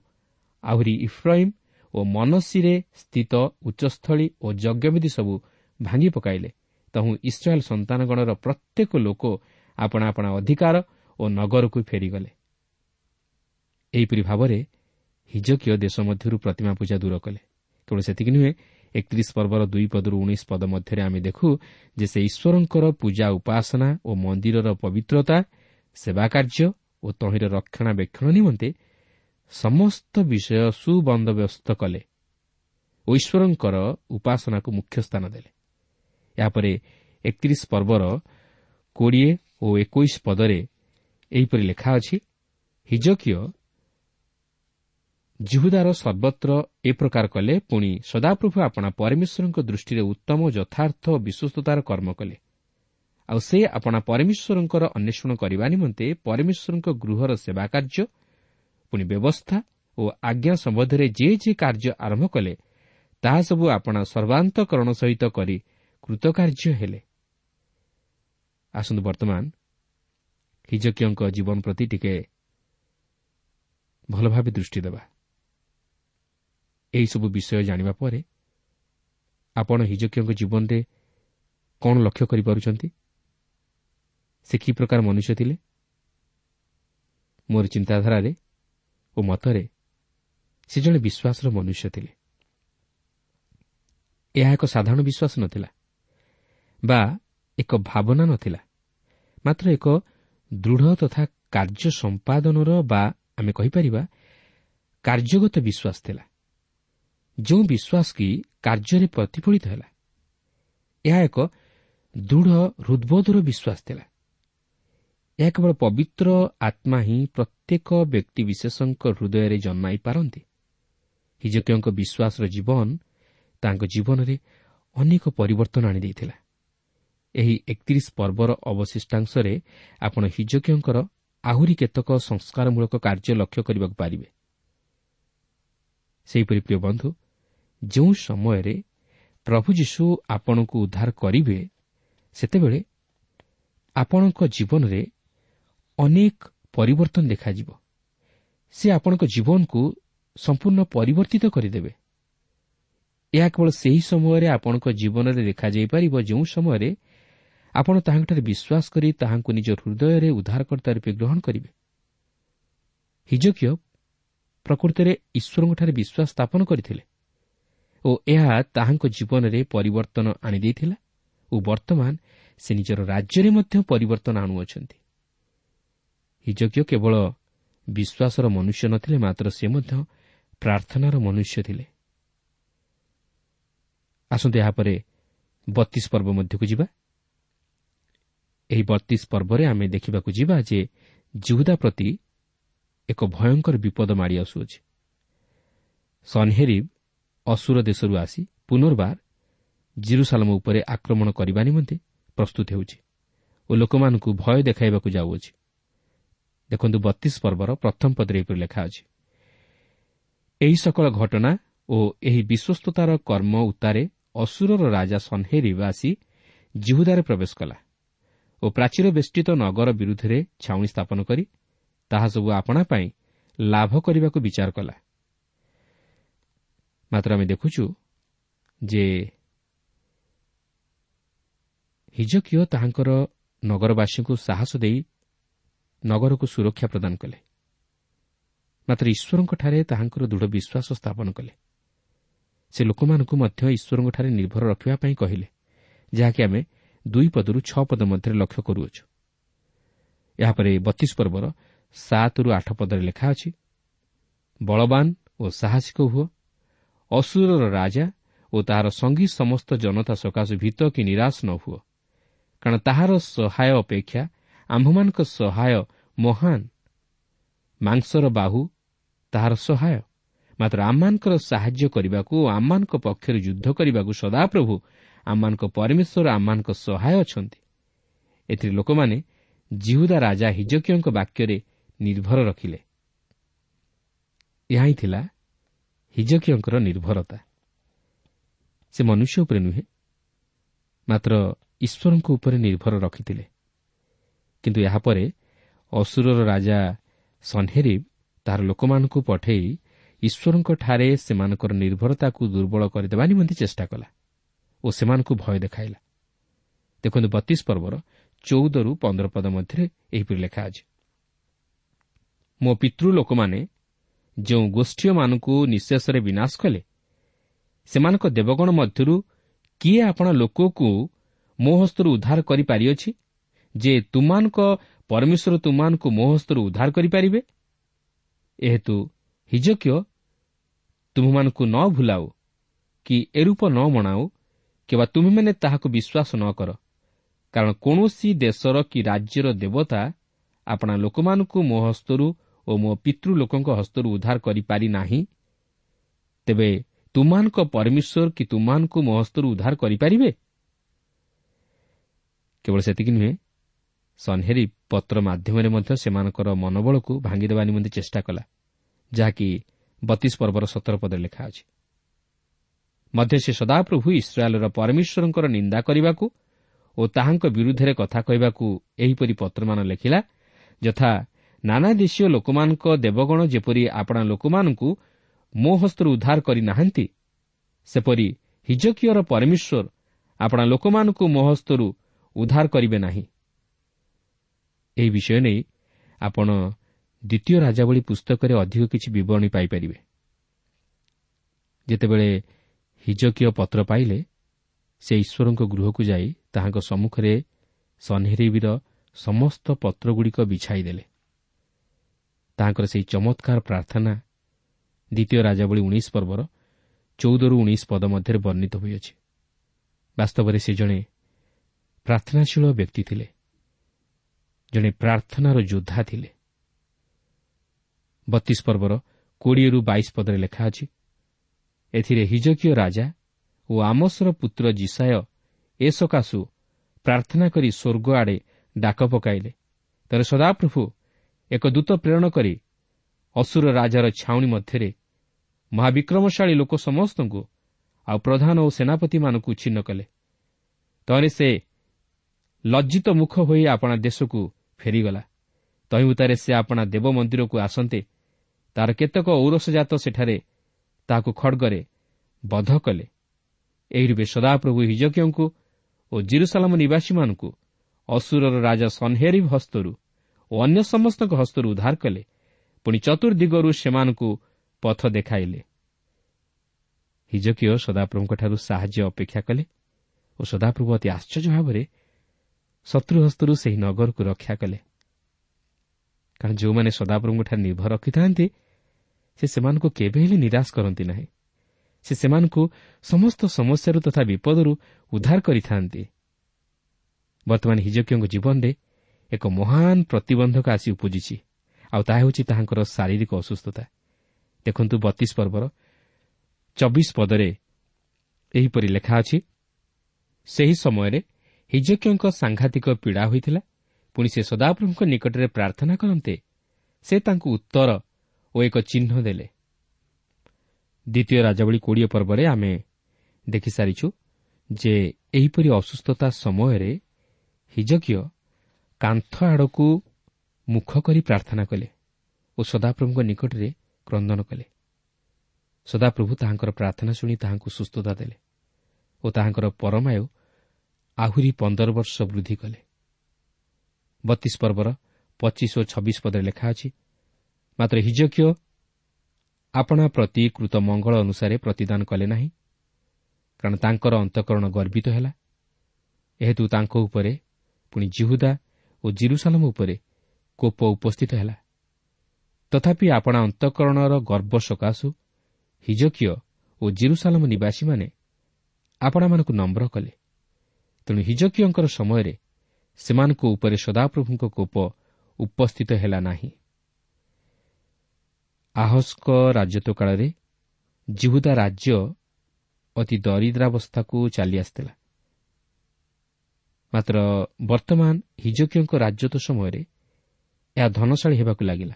ଆହୁରି ଇଫ୍ରାଇମ୍ ଓ ମନସିରେ ସ୍ଥିତ ଉଚ୍ଚସ୍ଥଳୀ ଓ ଯଜ୍ଞବିଧି ସବୁ ଭାଙ୍ଗି ପକାଇଲେ। ତହୁଁ ଇସ୍ରାଏଲ୍ ସନ୍ତାନଗଣର ପ୍ରତ୍ୟେକ ଲୋକ ଆପଣା ଆପଣା ଅଧିକାର ଓ ନଗରକୁ ଫେରିଗଲେ। ଏହିପରି ଭାବରେ ହିଜକୀୟ ଦେଶ ମଧ୍ୟରୁ ପ୍ରତିମା ପୂଜା ଦୂର କଲେ। କେବଳ ସେତିକି ନୁହେଁ ଏକତିରିଶ ପର୍ବର ଦୁଇ ପଦରୁ ଉଣେଇଶ ପଦ ମଧ୍ୟରେ ଆମେ ଦେଖୁ ଯେ ସେ ଈଶ୍ୱରଙ୍କର ପୂଜା ଉପାସନା ଓ ମନ୍ଦିରର ପବିତ୍ରତା ସେବା କାର୍ଯ୍ୟ ଓ ତହିଁର ରକ୍ଷଣାବେକ୍ଷଣ ନିମନ୍ତେ ସମସ୍ତ ବିଷୟ ସୁବନ୍ଦୋବସ୍ତ କଲେ। ଓ ଈଶ୍ୱରଙ୍କର ଉପାସନାକୁ ମୁଖ୍ୟ ସ୍ଥାନ ଦେଲେ। ଏହାପରେ ଏକତିରିଶ ପର୍ବର କୋଡ଼ିଏ ଓ ଏକୋଇଶ ପଦରେ ଏହିପରି ଲେଖା ଅଛି ହିଜକୀୟ ଜିହୁଦାର ସର୍ବତ୍ର ଏ ପ୍ରକାର କଲେ ପୁଣି ସଦାପ୍ରଭୁ ଆପଣା ପରମେଶ୍ୱରଙ୍କ ଦୃଷ୍ଟିରେ ଉତ୍ତମ ଯଥାର୍ଥ ଓ ବିଶ୍ୱସ୍ତତାର କର୍ମ କଲେ। ଆଉ ସେ ଆପଣା ପରମେଶ୍ୱରଙ୍କର ଅନ୍ୱେଷଣ କରିବା ନିମନ୍ତେ ପରମେଶ୍ୱରଙ୍କ ଗୃହର ସେବା କାର୍ଯ୍ୟ ପୁଣି ବ୍ୟବସ୍ଥା ଓ ଆଜ୍ଞା ସମ୍ବନ୍ଧରେ ଯେ ଯେ କାର୍ଯ୍ୟ ଆରମ୍ଭ କଲେ ତାହା ସବୁ ଆପଣା ସର୍ବାନ୍ତକରଣ ସହିତ କରି କୃତକାର୍ଯ୍ୟ ହେଲେ। ଆସନ୍ତୁ ବର୍ତ୍ତମାନ ହିଜକିୟଙ୍କ ଜୀବନ ପ୍ରତି ଟିକେ ଭଲ ଭାବେ ଦୃଷ୍ଟି ଦେବା। ଏହିସବୁ ବିଷୟ ଜାଣିବା ପରେ ଆପଣ ହିଜକିୟଙ୍କ ଜୀବନରେ କ'ଣ ଲକ୍ଷ୍ୟ କରିପାରୁଛନ୍ତି? ସେ କି ପ୍ରକାର ମନୁଷ୍ୟ ଥିଲେ? ମୋର ଚିନ୍ତାଧାରାରେ ଓ ମତରେ ସେ ଜଣେ ବିଶ୍ୱାସର ମନୁଷ୍ୟ ଥିଲେ। ଏହା ଏକ ସାଧାରଣ ବିଶ୍ୱାସ ନଥିଲା ବା ଏକ ଭାବନା ନଥିଲା ମାତ୍ର ଏକ ଦୃଢ଼ ତଥା କାର୍ଯ୍ୟ ସମ୍ପାଦନର ବା ଆମେ କହିପାରିବା କାର୍ଯ୍ୟଗତ ବିଶ୍ୱାସ ଥିଲା। ଯେଉଁ ବିଶ୍ୱାସ କି କାର୍ଯ୍ୟରେ ପ୍ରତିଫଳିତ ହେଲା ଏହା ଏକ ଦୃଢ଼ ହୃଦ୍ବୋଧର ବିଶ୍ୱାସ ଥିଲା। ଏହା କେବଳ ପବିତ୍ର ଆତ୍ମା ହିଁ ପ୍ରତ୍ୟେକ ବ୍ୟକ୍ତିବିଶେଷଙ୍କ ହୃଦୟରେ ଜନ୍ମାଇ ପାରନ୍ତି। ହିଜକୀୟଙ୍କ ବିଶ୍ୱାସର ଜୀବନ ତାଙ୍କ ଜୀବନରେ ଅନେକ ପରିବର୍ତ୍ତନ ଆଣିଦେଇଥିଲା ଏହି ଏକତିରିଶ ପର୍ବର ଅବଶିଷ୍ଟାଂଶରେ ଆପଣ ହିଜକୀୟଙ୍କର ଆହୁରି କେତେକ ସଂସ୍କାରମୂଳକ କାର୍ଯ୍ୟ ଲକ୍ଷ୍ୟ କରିବାକୁ ପାରିବେ। ସେହିପରି ପ୍ରିୟ ବନ୍ଧୁ ଯେଉଁ ସମୟରେ ପ୍ରଭୁ ଯୀଶୁ ଆପଣଙ୍କୁ ଉଦ୍ଧାର କରିବେ ସେତେବେଳେ ଆପଣଙ୍କ ଜୀବନରେ ଅନେକ ପରିବର୍ତ୍ତନ ଦେଖାଯିବ। ସେ ଆପଣଙ୍କ ଜୀବନକୁ ସମ୍ପୂର୍ଣ୍ଣ ପରିବର୍ତ୍ତିତ କରିଦେବେ। ଏହା କେବଳ ସେହି ସମୟରେ ଆପଣଙ୍କ ଜୀବନରେ ଦେଖାଯାଇପାରିବ ଯେଉଁ ସମୟରେ ଆପଣ ତାହାଙ୍କଠାରେ ବିଶ୍ୱାସ କରି ତାହାଙ୍କୁ ନିଜ ହୃଦୟରେ ଉଦ୍ଧାରକର୍ତ୍ତା ରୂପେ ଗ୍ରହଣ କରିବେ। ହିଜକୀୟ ପ୍ରକୃତରେ ଈଶ୍ୱରଙ୍କଠାରେ ବିଶ୍ୱାସ ସ୍ଥାପନ କରିଥିଲେ ଓ ଏହା ତାହାଙ୍କ ଜୀବନରେ ପରିବର୍ତ୍ତନ ଆଣିଦେଇଥିଲା ଓ ବର୍ତ୍ତମାନ ସେ ନିଜର ରାଜ୍ୟରେ ମଧ୍ୟ ପରିବର୍ତ୍ତନ ଆଣୁଅଛନ୍ତି। ହିଜକୀୟ କେବଳ ବିଶ୍ୱାସର ମନୁଷ୍ୟ ନଥିଲେ ମାତ୍ର ସେ ମଧ୍ୟ ପ୍ରାର୍ଥନାର ମନୁଷ୍ୟ ଥିଲେ। ଆସନ୍ତୁ ଏହାପରେ ବତିଶ ପର୍ବ ମଧ୍ୟକୁ ଯିବା। ଏହି ବତିଶ ପର୍ବରେ ଆମେ ଦେଖିବାକୁ ଯିବା ଯେ ଜିହୁଦା ପ୍ରତି ଏକ ଭୟଙ୍କର ବିପଦ ମାଡ଼ି ଆସୁଅଛି। ସନ୍ହେରିବ୍ ଅସୁର ଦେଶରୁ ଆସି ପୁନର୍ବାର ଜିରୁସାଲମ ଉପରେ ଆକ୍ରମଣ କରିବା ନିମନ୍ତେ ପ୍ରସ୍ତୁତ ହେଉଛି ଓ ଲୋକମାନଙ୍କୁ ଭୟ ଦେଖାଇବାକୁ ଯାଉଅଛି। ଦେଖନ୍ତୁ ବତିଶ ପର୍ବର ପ୍ରଥମ ପଦରେ ଏପରି ଲେଖା ଅଛି। ଏହି ସକଳ ଘଟଣା ଓ ଏହି ବିଶ୍ୱସ୍ତତାର କର୍ମ ଉତ୍ତାରେ ଅସୁରର ରାଜା ସନ୍ହେରିବ୍ ଆସି ଜିହୁଦାରେ ପ୍ରବେଶ କଲା ଓ ପ୍ରାଚୀର ବେଷ୍ଟିତ ନଗର ବିରୁଦ୍ଧରେ ଛାଉଣି ସ୍ଥାପନ କରି ତାହା ସବୁ ଆପଣା ପାଇଁ ଲାଭ କରିବାକୁ ବିଚାର କଲା। ମାତ୍ର ଆମେ ଦେଖୁଛୁ ଯେ ହିଜକିଓ ତାହାଙ୍କର ନଗରବାସୀଙ୍କୁ ସାହସ ଦେଇ ନଗରକୁ ସୁରକ୍ଷା ପ୍ରଦାନ କଲେ। ମାତ୍ର ଈଶ୍ୱରଙ୍କଠାରେ ତାହାଙ୍କର ଦୃଢ଼ ବିଶ୍ୱାସ ସ୍ଥାପନ କଲେ। ସେ ଲୋକମାନଙ୍କୁ ମଧ୍ୟ ଈଶ୍ୱରଙ୍କଠାରେ ନିର୍ଭର ରଖିବା ପାଇଁ କହିଲେ ଯାହାକି ଆମେ ଦୁଇ ପଦରୁ ଛଅ ପଦ ମଧ୍ୟରେ ଲକ୍ଷ୍ୟ କରୁଅଛୁ। ଏହାପରେ ବତିଶ ପର୍ବର ସାତରୁ ଆଠ ପଦରେ ଲେଖା ଅଛି ବଳବାନ ଓ ସାହସିକ ହୁଅ ଅସୁରର ରାଜା ଓ ତାହାର ସଙ୍ଗୀ ସମସ୍ତ ଜନତା ସକାଶେ ଭୀତ କି ନିରାଶ ନ ହୁଅ କାରଣ ତାହାର ସହାୟ ଅପେକ୍ଷା ଆମ୍ଭମାନଙ୍କ ସହାୟ ମହାନ। ମାଂସର ବାହୁ ତାହାର ସହାୟ। ମାତ୍ର ଆମମାନଙ୍କର ସାହାଯ୍ୟ କରିବାକୁ ଓ ଆମମାନଙ୍କ ପକ୍ଷରେ ଯୁଦ୍ଧ କରିବାକୁ ସଦାପ୍ରଭୁ ଆମମାନଙ୍କ ପରମେଶ୍ୱର ଆମମାନଙ୍କ ସହାୟ ଅଛନ୍ତି। ଏଥିରେ ଲୋକମାନେ ଜିହୁଦା ରାଜା ହିଜକିୟଙ୍କ ବାକ୍ୟରେ ନିର୍ଭର ରଖିଲେ। ଏହା ହିଁ ଥିଲା ହିଜକିୟଙ୍କର ନିର୍ଭରତା। ସେ ମନୁଷ୍ୟ ଉପରେ ନୁହେଁ ମାତ୍ର ଈଶ୍ୱରଙ୍କ ଉପରେ ନିର୍ଭର ରଖିଥିଲେ। କିନ୍ତୁ ଏହାପରେ ଅସୁରର ରାଜା ସନ୍ହେରିବ୍ ତାହାର ଲୋକମାନଙ୍କୁ ପଠାଇ ଈଶ୍ୱରଙ୍କଠାରେ ସେମାନଙ୍କର ନିର୍ଭରତାକୁ ଦୁର୍ବଳ କରିଦେବା ନିମନ୍ତେ ଚେଷ୍ଟା କଲା ଓ ସେମାନଙ୍କୁ ଭୟ ଦେଖାଇଲା। ଦେଖନ୍ତୁ ବତିଶ ପର୍ବର ଚଉଦରୁ ପନ୍ଦର ପଦ ମଧ୍ୟରେ ଏହିପରି ଲେଖା ଅଛି। ମୋ ପିତୃ ଲୋକମାନେ ଯେଉଁ ଗୋଷ୍ଠୀୟମାନଙ୍କୁ ନିଃଶେଷରେ ବିନାଶ କଲେ ସେମାନଙ୍କ ଦେବଗଣ ମଧ୍ୟରୁ କିଏ ଆପଣ ଲୋକକୁ ମୋ ହସ୍ତରୁ ଉଦ୍ଧାର କରିପାରିଅଛି? ଯେ ତୁମାନଙ୍କ ପରମେଶ୍ୱର ତୁମାନଙ୍କୁ ମୋ ହସ୍ତରୁ ଉଦ୍ଧାର କରିପାରିବେ? ଏହେତୁ ହିଜକିୟ ତୁମମାନଙ୍କୁ ନ ଭୁଲାଉ କି ଏରୂପ ନ ମଣାଉ କିମ୍ବା ତୁମେମାନେ ତାହାକୁ ବିଶ୍ୱାସ ନ କର କାରଣ କୌଣସି ଦେଶର କି ରାଜ୍ୟର ଦେବତା ଆପଣା ଲୋକମାନଙ୍କୁ ମୋ ହସ୍ତରୁ ଓ ମୋ ପିତୃ ଲୋକଙ୍କ ହସ୍ତରୁ ଉଦ୍ଧାର କରିପାରି ନାହିଁ। ତେବେ ତୁମାନଙ୍କ ପରମେଶ୍ୱର କି ତୁମାନଙ୍କୁ ମୋ ହସ୍ତରୁ ଉଦ୍ଧାର କରିପାରିବେ? କେବଳ ସେତିକି ନୁହେଁ ସନ୍ହେରି ପତ୍ର ମାଧ୍ୟମରେ ମଧ୍ୟ ସେମାନଙ୍କର ମନୋବଳକୁ ଭାଙ୍ଗିଦେବା ନିମନ୍ତେ ଚେଷ୍ଟା କଲା ଯାହାକି ବତିଶ ପର୍ବର ସତର ପଦରେ ଲେଖା ଅଛି। ମଧ୍ୟ ସେ ସଦାପ୍ରଭୁ ଇସ୍ରାଏଲ୍ର ପରମେଶ୍ୱରଙ୍କର ନିନ୍ଦା କରିବାକୁ ଓ ତାହାଙ୍କ ବିରୁଦ୍ଧରେ କଥା କହିବାକୁ ଏହିପରି ପତ୍ରମାନ ଲେଖିଲା ଯଥା ନାନା ଦେଶୀୟ ଲୋକମାନଙ୍କ ଦେବଗଣ ଯେପରି ଆପଣା ଲୋକମାନଙ୍କୁ ମୋ ହସ୍ତରୁ ଉଦ୍ଧାର କରିନାହାନ୍ତି ସେପରି ହିଜକିୟର ପରମେଶ୍ୱର ଆପଣା ଲୋକମାନଙ୍କୁ ମୋ ହସ୍ତରୁ ଉଦ୍ଧାର କରିବେ ନାହିଁ। ଏହି ବିଷୟ ନେଇ ଆପଣ ଦ୍ୱିତୀୟ ରାଜାବଳୀ ପୁସ୍ତକରେ ଅଧିକ କିଛି ବିବରଣୀ ପାଇପାରିବେ। ଯେତେବେଳେ ହିଜକୀୟ ପତ୍ର ପାଇଲେ ସେ ଈଶ୍ୱରଙ୍କ ଗୃହକୁ ଯାଇ ତାହାଙ୍କ ସମ୍ମୁଖରେ ସନ୍ହେରିବିର ସମସ୍ତ ପତ୍ରଗୁଡ଼ିକ ବିଛାଇଦେଲେ। ତାହାଙ୍କର ସେହି ଚମତ୍କାର ପ୍ରାର୍ଥନା ଦ୍ୱିତୀୟ ରାଜାବଳୀ ଉଣେଇଶ ପର୍ବର ଚଉଦରୁ ଉଣେଇଶ ପଦ ମଧ୍ୟରେ ବର୍ଣ୍ଣିତ ହୋଇଅଛି। ବାସ୍ତବରେ ସେ ଜଣେ ପ୍ରାର୍ଥନାଶୀଳ ବ୍ୟକ୍ତି ଥିଲେ। ଜଣେ ପ୍ରାର୍ଥନାର ଯୋଦ୍ଧା ଥିଲେ। ବତିଶ ପର୍ବର କୋଡ଼ିଏରୁ ବାଇଶ ପଦରେ ଲେଖା ଅଛି ଏଥିରେ ହିଜକୀୟ ରାଜା ଓ ଆମସର ପୁତ୍ର ଜିସାୟ ଏ ସକାଶୁ ପ୍ରାର୍ଥନା କରି ସ୍ୱର୍ଗ ଆଡ଼େ ଡାକ ପକାଇଲେ। ତେବେ ସଦାପ୍ରଭୁ ଏକ ଦୂତ ପ୍ରେରଣ କରି ଅସୁର ରାଜାର ଛାଉଣି ମଧ୍ୟରେ ମହାବିକ୍ରମଶାଳୀ ଲୋକ ସମସ୍ତଙ୍କୁ ଆଉ ପ୍ରଧାନ ଓ ସେନାପତିମାନଙ୍କୁ ଉଚ୍ଛିନ୍ନ କଲେ। ତଳେ ସେ ଲଜ୍ଜିତ ମୁଖ ହୋଇ ଆପଣା ଦେଶକୁ ଫେରିଗଲା। ତହିଁଭୂତାରେ ସେ ଆପଣା ଦେବ ମନ୍ଦିରକୁ ଆସନ୍ତେ ତାହାର କେତେକ ଔରସଜାତ ସେଠାରେ ତାହାକୁ ଖଡ଼ଗରେ ବଧ କଲେ। ଏହି ରୂପେ ସଦାପ୍ରଭୁ ହିଜକିୟଙ୍କୁ ଓ ଜିରୁସାଲାମ ନିବାସୀମାନଙ୍କୁ ଅସୁରର ରାଜା ସନ୍ହେରିଭ ହସ୍ତରୁ ଓ ଅନ୍ୟ ସମସ୍ତଙ୍କ ହସ୍ତରୁ ଉଦ୍ଧାର କଲେ। ପୁଣି ଚତୁର୍ଦିଗରୁ ସେମାନଙ୍କୁ ପଥ ଦେଖାଇଲେ। ହିଜକିୟ ସଦାପ୍ରଭୁଙ୍କଠାରୁ ସାହାଯ୍ୟ ଅପେକ୍ଷା କଲେ ଓ ସଦାପ୍ରଭୁ ଅତି ଆଶ୍ଚର୍ଯ୍ୟ ଭାବରେ ଶତ୍ରୁ ହସ୍ତରୁ ସେହି ନଗରକୁ ରକ୍ଷା କଲେ। କାରଣ ଯେଉଁମାନେ ସଦାପ୍ରଭୁଙ୍କଠାରେ ନିର୍ଭର ରଖିଥାନ୍ତି ସେ ସେମାନଙ୍କୁ କେବେ ହେଲେ ନିରାଶ କରନ୍ତି ନାହିଁ। ସେ ସେମାନଙ୍କୁ ସମସ୍ତ ସମସ୍ୟାରୁ ତଥା ବିପଦରୁ ଉଦ୍ଧାର କରିଥାନ୍ତି। ବର୍ତ୍ତମାନ ହିଜକିୟଙ୍କ ଜୀବନରେ ଏକ ମହାନ ପ୍ରତିବନ୍ଧକ ଆସି ଉପୁଜିଛି ଆଉ ତାହା ହେଉଛି ତାହାଙ୍କର ଶାରୀରିକ ଅସୁସ୍ଥତା। ଦେଖନ୍ତୁ ବତିଶ ପର୍ବର ଚବିଶ ପଦରେ ଏହିପରି ଲେଖା ଅଛି ସେହି ସମୟରେ ହିଜକିୟଙ୍କ ସାଂଘାତିକ ପୀଡ଼ା ହୋଇଥିଲା। ପୁଣି ସେ ସଦାପ୍ରଭୁଙ୍କ ନିକଟରେ ପ୍ରାର୍ଥନା କରନ୍ତେ ସେ ତାଙ୍କୁ ଉତ୍ତର ଓ ଏକ ଚିହ୍ନ ଦେଲେ। ଦ୍ୱିତୀୟ ରାଜାବଳୀ କୋଡ଼ିଏ ପର୍ବରେ ଆମେ ଦେଖିସାରିଛୁ ଯେ ଏହିପରି ଅସୁସ୍ଥତା ସମୟରେ ହିଜକିୟ କାନ୍ଥ ଆଡ଼କୁ ମୁଖ କରି ପ୍ରାର୍ଥନା କଲେ ଓ ସଦାପ୍ରଭୁଙ୍କ ନିକଟରେ କ୍ରନ୍ଦନ କଲେ। ସଦାପ୍ରଭୁ ତାହାଙ୍କର ପ୍ରାର୍ଥନା ଶୁଣି ତାହାଙ୍କୁ ସୁସ୍ଥତା ଦେଲେ ଓ ତାହାଙ୍କର ପରମାୟୁ ଆହୁରି ପନ୍ଦର ବର୍ଷ ବୃଦ୍ଧି କଲେ। ବତିଶ ପର୍ବର ପଚିଶ ଓ ଛବିଶ ପଦରେ ଲେଖା ଅଛି ମାତ୍ର ହିଜକିୟ ଆପଣା ପ୍ରତି କୃତ ମଙ୍ଗଳ ଅନୁସାରେ ପ୍ରତିଦାନ କଲେ ନାହିଁ କାରଣ ତାଙ୍କର ଅନ୍ତଃକରଣ ଗର୍ବିତ ହେଲା। ଏହେତୁ ତାଙ୍କ ଉପରେ ପୁଣି ଜିହୁଦା ଓ ଜିରୁସାଲମ ଉପରେ କୋପ ଉପସ୍ଥିତ ହେଲା। ତଥାପି ଆପଣା ଅନ୍ତଃକରଣର ଗର୍ବ ସକାଶୁ ହିଜକିୟ ଓ ଜିରୁସାଲମ ନିବାସୀମାନେ ଆପଣାମାନଙ୍କୁ ନମ୍ର କଲେ। ତେଣୁ ହିଜକିୟଙ୍କର ସମୟରେ ସେମାନଙ୍କ ଉପରେ ସଦାପ୍ରଭୁଙ୍କ କୋପ ଉପସ୍ଥିତ ହେଲା ନାହିଁ। ଆହସ୍କ ରାଜତ୍ୱ କାଳରେ ଜିହୁଦା ରାଜ୍ୟ ଅତି ଦରିଦ୍ରାବସ୍ଥାକୁ ଚାଲିଆସିଥିଲା ମାତ୍ର ବର୍ତ୍ତମାନ ହିଜକିୟଙ୍କ ରାଜତ୍ୱ ସମୟରେ ଏହା ଧନଶାଳୀ ହେବାକୁ ଲାଗିଲା।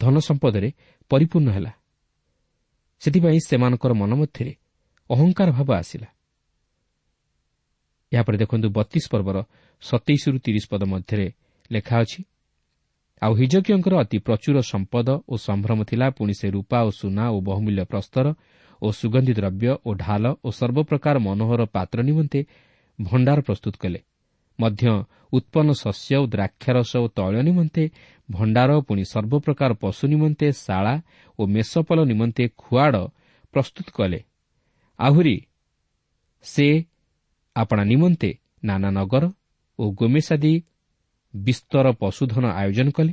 ଧନ ସମ୍ପଦରେ ପରିପୂର୍ଣ୍ଣ ହେଲା। ସେଥିପାଇଁ ସେମାନଙ୍କର ମନ ମଧ୍ୟରେ ଅହଙ୍କାର ଭାବ ଆସିଲା। ଏହାପରେ ଦେଖନ୍ତୁ ବତିଶ ପର୍ବର ସତେଇଶରୁ ତିରିଶ ପଦ ମଧ୍ୟରେ ଲେଖା ଅଛି ଆଉ ହିଜକିୟଙ୍କର ଅତି ପ୍ରଚୁର ସମ୍ପଦ ଓ ସମ୍ଭ୍ରମ ଥିଲା ପୁଣି ସେ ରୂପା ଓ ସୁନା ଓ ବହୁମୂଲ୍ୟ ପ୍ରସ୍ତର ଓ ସୁଗନ୍ଧି ଦ୍ରବ୍ୟ ଓ ଢାଲ ଓ ସର୍ବପ୍ରକାର ମନୋହର ପାତ୍ର ନିମନ୍ତେ ଭଣ୍ଡାର ପ୍ରସ୍ତୁତ କଲେ। ମଧ୍ୟ ଉତ୍ପନ୍ନ ଶସ୍ୟ ଓ ଦ୍ରାକ୍ଷାରସ ଓ ତୈଳ ନିମନ୍ତେ ଭଣ୍ଡାର ପୁଣି ସର୍ବପ୍ରକାର ପଶୁ ନିମନ୍ତେ ଶାଳା ଓ ମେଷପଲ ନିମନ୍ତେ ଖୁଆଡ଼ ପ୍ରସ୍ତୁତ କଲେ। ଆହୁରି ସେ ଆପଣା ନିମନ୍ତେ ନାନା ନଗର ଓ ଗୋମେଶାଦି ବିସ୍ତର ପଶୁଧନ ଆୟୋଜନ କଲେ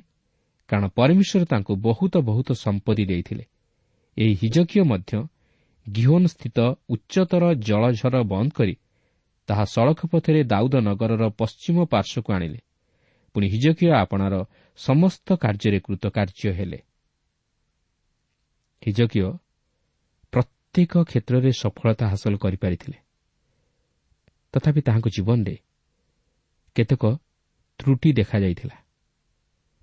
କାରଣ ପରମେଶ୍ୱର ତାଙ୍କୁ ବହୁତ ବହୁତ ସମ୍ପତ୍ତି ଦେଇଥିଲେ। ଏହି ହିଜକୀୟ ମଧ୍ୟ ଗିହୋନ୍ ସ୍ଥିତ ଉଚ୍ଚତର ଜଳଝର ବନ୍ଦ କରି ତାହା ସଡ଼କ ପଥରେ ଦାଉଦ ନଗରର ପଶ୍ଚିମ ପାର୍ଶ୍ୱକୁ ଆଣିଲେ। ପୁଣି ହିଜକୀୟ ଆପଣାର ସମସ୍ତ କାର୍ଯ୍ୟରେ କୃତକାର୍ଯ୍ୟ ହେଲେ। ହିଜକୀୟ ପ୍ରତ୍ୟେକ କ୍ଷେତ୍ରରେ ସଫଳତା ହାସଲ କରିପାରିଥିଲେ। ତଥାପି ତାହାଙ୍କ ଜୀବନରେ କେତେକ ତ୍ରୁଟି ଦେଖାଯାଇଥିଲା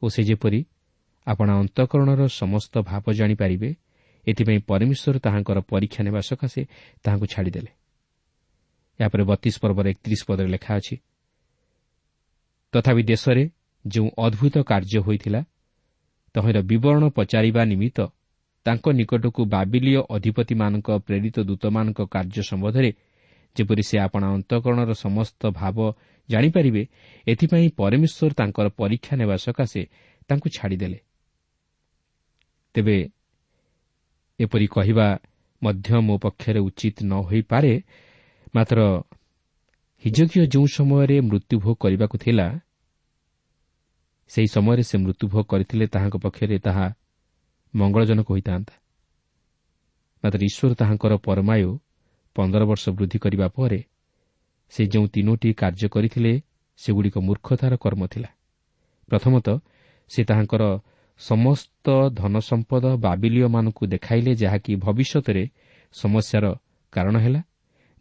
ଓ ସେ ଯେପରି ଆପଣା ଅନ୍ତଃକରଣର ସମସ୍ତ ଭାବ ଜାଣିପାରିବେ ଏଥିପାଇଁ ପରମେଶ୍ୱର ତାହାଙ୍କର ପରୀକ୍ଷା ନେବା ସକାଶେ ତାହାଙ୍କୁ ଛାଡ଼ିଦେଲେ। ଏହାପରେ ବତିଶ ପର୍ବର ଏକତିରିଶ ପଦରେ ଲେଖା ଅଛି ତଥାପି ଦେଶରେ ଯେଉଁ ଅଦ୍ଭୁତ କାର୍ଯ୍ୟ ହୋଇଥିଲା ତହିଁର ବିବରଣ ପଚାରିବା ନିମିତ୍ତ ତାଙ୍କ ନିକଟକୁ ବାବିଲୀୟ ଅଧିପତିମାନଙ୍କ ପ୍ରେରିତ ଦୂତମାନଙ୍କ କାର୍ଯ୍ୟ ସମ୍ବନ୍ଧରେ ଯେପରି ସେ ଆପଣା ଅନ୍ତଃକରଣର ସମସ୍ତ ଭାବ ଜାଣିପାରିବେ ଏଥିପାଇଁ ପରମେଶ୍ୱର ତାଙ୍କର ପରୀକ୍ଷା ନେବା ସକାଶେ ତାଙ୍କୁ ଛାଡ଼ିଦେଲେ। ତେବେ ଏପରି କହିବା ମଧ୍ୟ ମୋ ପକ୍ଷରେ ଉଚିତ ନ ହୋଇପାରେ। ମାତ୍ର ହିଜକୀୟ ଯେଉଁ ସମୟରେ ମୃତ୍ୟୁଭୋଗ କରିବାକୁ ଥିଲା ସେହି ସମୟରେ ସେ ମୃତ୍ୟୁଭୋଗ କରିଥିଲେ ତାହାଙ୍କ ପକ୍ଷରେ ତାହା ମଙ୍ଗଳଜନକ ହୋଇଥାନ୍ତା। ମାତ୍ର ଈଶ୍ୱର ତାହାଙ୍କର ପରମାୟୁ ପନ୍ଦର ବର୍ଷ ବୃଦ୍ଧି କରିବା ପରେ ସେ ଯେଉଁ ତିନୋଟି କାର୍ଯ୍ୟ କରିଥିଲେ ସେଗୁଡ଼ିକ ମୂର୍ଖତାର କର୍ମ ଥିଲା। ପ୍ରଥମତଃ ସେ ତାହାଙ୍କର ସମସ୍ତ ଧନ ସମ୍ପଦ ବାବିଲିୟମାନଙ୍କୁ ଦେଖାଇଲେ ଯାହାକି ଭବିଷ୍ୟତରେ ସମସ୍ୟାର କାରଣ ହେଲା।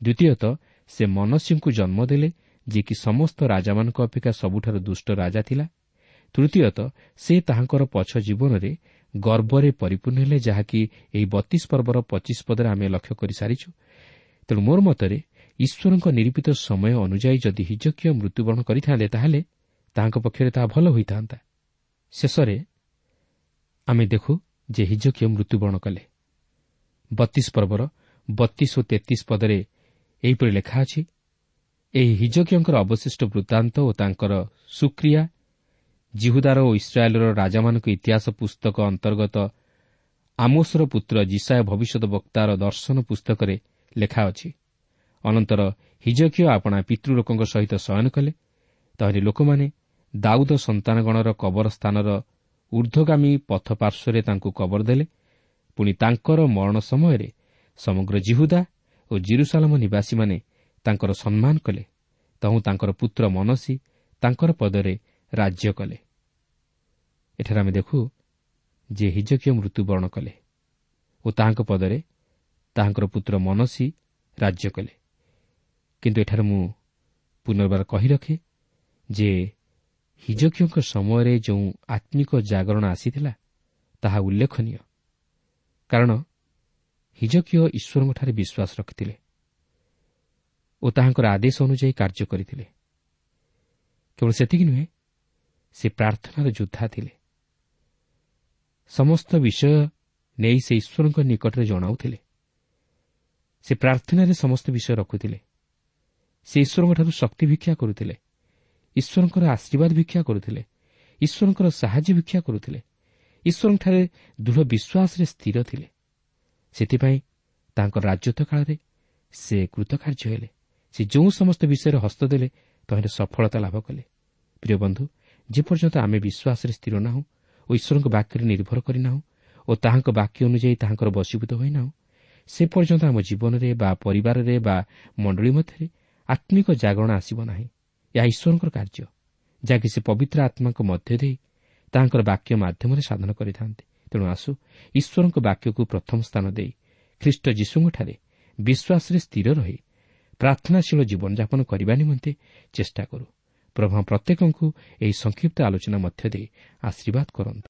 ଦ୍ୱିତୀୟତଃ ସେ ମନସ୍ୟଙ୍କୁ ଜନ୍ମ ଦେଲେ ଯିଏକି ସମସ୍ତ ରାଜାମାନଙ୍କ ଅପେକ୍ଷା ସବୁଠାରୁ ଦୁଷ୍ଟ ରାଜା ଥିଲା। ତୃତୀୟତଃ ସେ ତାହାଙ୍କର ପଛ ଜୀବନରେ ଗର୍ବରେ ପରିପୂର୍ଣ୍ଣ ହେଲେ ଯାହାକି ଏହି ବତିଶ ପର୍ବର ପଚିଶ ପଦରେ ଆମେ ଲକ୍ଷ୍ୟ କରିସାରିଛୁ। ତେଣୁ ମୋର ମତରେ ଈଶ୍ୱରଙ୍କ ନିରୂପିତ ସମୟ ଅନୁଯାୟୀ ଯଦି ହିଜକୀୟ ମୃତ୍ୟୁବରଣ କରିଥାନ୍ତେ ତାହେଲେ ତାହାଙ୍କ ପକ୍ଷରେ ତାହା ଭଲ ହୋଇଥାନ୍ତା। ଶେଷରେ ଆମେ ଦେଖୁ ଯେ ହିଜକୀୟ ମୃତ୍ୟୁବରଣ କଲେ। ବତିଶ ପର୍ବର ବତିଶ ଓ ତେତିଶ ପଦରେ ଏହିପରି ଲେଖା ଅଛି ଏହି ହିଜକୀୟଙ୍କର ଅବଶିଷ୍ଟ ବୃତ୍ତାନ୍ତ ଓ ତାଙ୍କର ସୁକ୍ରିୟା ଜିହୁଦାର ଓ ଇସ୍ରାଏଲ୍ର ରାଜାମାନଙ୍କ ଇତିହାସ ପୁସ୍ତକ ଅନ୍ତର୍ଗତ ଆମୋସର ପୁତ୍ର ଜିସାୟ ଭବିଷ୍ୟତ ବକ୍ତାର ଦର୍ଶନ ପୁସ୍ତକରେ ଲେଖା ଅଛି। ଅନନ୍ତର ହିଜକୀୟ ଆପଣା ପିତୃଲୋକଙ୍କ ସହିତ ଶୟନ କଲେ। ତାହେଲେ ଲୋକମାନେ ଦାଉଦ ସନ୍ତାନଗଣର କବର ସ୍ଥାନର ଊର୍ଦ୍ଧ୍ୱଗାମୀ ପଥ ପାର୍ଶ୍ୱରେ ତାଙ୍କୁ କବର ଦେଲେ। ପୁଣି ତାଙ୍କର ମରଣ ସମୟରେ ସମଗ୍ର ଜିହୁଦା ଓ ଜିରୁସାଲମ ନିବାସୀମାନେ ତାଙ୍କର ସମ୍ମାନ କଲେ। ତହୁଁ ତାଙ୍କର ପୁତ୍ର ମନସୀ ତାଙ୍କର ପଦରେ ରାଜ୍ୟ କଲେ। ଏଠାରେ ଆମେ ଦେଖୁ ଯେ ହିଜକୀୟ ମୃତ୍ୟୁବରଣ କଲେ ଓ ତାହାଙ୍କ ପଦରେ ତାହାଙ୍କର ପୁତ୍ର ମନସୀ ରାଜ୍ୟ କଲେ। କିନ୍ତୁ ଏଠାରେ ମୁଁ ପୁନର୍ବାର କହି ରଖେ ଯେ ହିଜକୀୟଙ୍କ ସମୟରେ ଯେଉଁ ଆତ୍ମିକ ଜାଗରଣ ଆସିଥିଲା ତାହା ଉଲ୍ଲେଖନୀୟ। କାରଣ ହିଜକୀୟ ଈଶ୍ୱରଙ୍କଠାରେ ବିଶ୍ୱାସ ରଖିଥିଲେ ଓ ତାହାଙ୍କର ଆଦେଶ ଅନୁଯାୟୀ କାର୍ଯ୍ୟ କରିଥିଲେ। କେବଳ ସେତିକି ନୁହେଁ ସେ ପ୍ରାର୍ଥନାର ଯୋଦ୍ଧା ଥିଲେ। ସମସ୍ତ ବିଷୟ ନେଇ ସେ ଈଶ୍ୱରଙ୍କ ନିକଟରେ ଜଣାଉଥିଲେ। ସେ ପ୍ରାର୍ଥନାରେ ସମସ୍ତ ବିଷୟ ରଖୁଥିଲେ। ସେ ଈଶ୍ୱରଙ୍କଠାରୁ ଶକ୍ତି ଭିକ୍ଷା କରୁଥିଲେ। ଈଶ୍ୱରଙ୍କର ଆଶୀର୍ବାଦ ଭିକ୍ଷା କରୁଥିଲେ। ଈଶ୍ୱରଙ୍କର ସାହାଯ୍ୟ ଭିକ୍ଷା କରୁଥିଲେ। ଈଶ୍ୱରଙ୍କଠାରେ ଦୃଢ଼ ବିଶ୍ୱାସରେ ସ୍ଥିର ଥିଲେ। ସେଥିପାଇଁ ତାଙ୍କର ରାଜତ୍ୱ କାଳରେ ସେ କୃତକାର୍ଯ୍ୟ ହେଲେ। ସେ ଯେଉଁ ସମସ୍ତ ବିଷୟରେ ହସ୍ତ ଦେଲେ ତହିଁରେ ସଫଳତା ଲାଭ କଲେ। ପ୍ରିୟ ବନ୍ଧୁ ଯେପର୍ଯ୍ୟନ୍ତ ଆମେ ବିଶ୍ୱାସରେ ସ୍ଥିର ନାହୁଁ ଓ ଈଶ୍ୱରଙ୍କ ବାକ୍ୟରେ ନିର୍ଭର କରିନାହୁଁ ଓ ତାହାଙ୍କ ବାକ୍ୟ ଅନୁଯାୟୀ ତାହାଙ୍କର ବଶୀଭୂତ ହୋଇନାହୁଁ ସେ ପର୍ଯ୍ୟନ୍ତ ଆମ ଜୀବନରେ ବା ପରିବାରରେ ବା ମଣ୍ଡଳୀ ମଧ୍ୟରେ ଆତ୍ମିକ ଜାଗରଣ ଆସିବ ନାହିଁ। ଏହା ଈଶ୍ୱରଙ୍କର କାର୍ଯ୍ୟ ଯାହାକି ସେ ପବିତ୍ର ଆତ୍ମାଙ୍କ ମଧ୍ୟ ଦେଇ ତାହାଙ୍କର ବାକ୍ୟ ମାଧ୍ୟମରେ ସାଧନ କରିଥାନ୍ତି। ତେଣୁ ଆସୁ ଈଶ୍ୱରଙ୍କ ବାକ୍ୟକୁ ପ୍ରଥମ ସ୍ଥାନ ଦେଇ ଖ୍ରୀଷ୍ଟ ଯୀଶୁଙ୍କଠାରେ ବିଶ୍ୱାସରେ ସ୍ଥିର ରହି ପ୍ରାର୍ଥନାଶୀଳ ଜୀବନଯାପନ କରିବା ନିମନ୍ତେ ଚେଷ୍ଟା କରୁ। ପ୍ରଭା ପ୍ରତ୍ୟେକଙ୍କୁ ଏହି ସଂକ୍ଷିପ୍ତ ଆଲୋଚନା ମଧ୍ୟ ଦେଇ ଆଶୀର୍ବାଦ କରନ୍ତୁ।